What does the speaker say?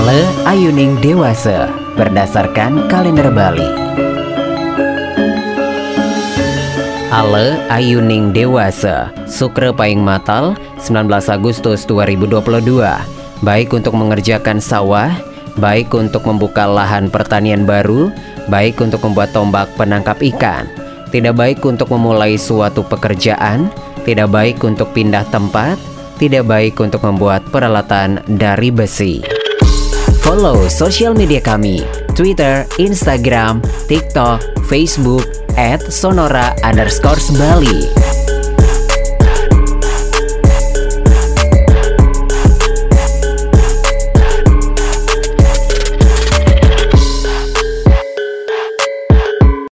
Ale Ayuning Dewasa berdasarkan kalender Bali. Ale Ayuning Dewasa, Sukre Paing Matal, 19 Agustus 2022. Baik untuk mengerjakan sawah, baik untuk membuka lahan pertanian baru, baik untuk membuat tombak penangkap ikan. Tidak baik untuk memulai suatu pekerjaan, tidak baik untuk pindah tempat, tidak baik untuk membuat peralatan dari besi. Follow sosial media kami, Twitter, Instagram, TikTok, Facebook, at Sonora underscore Bali.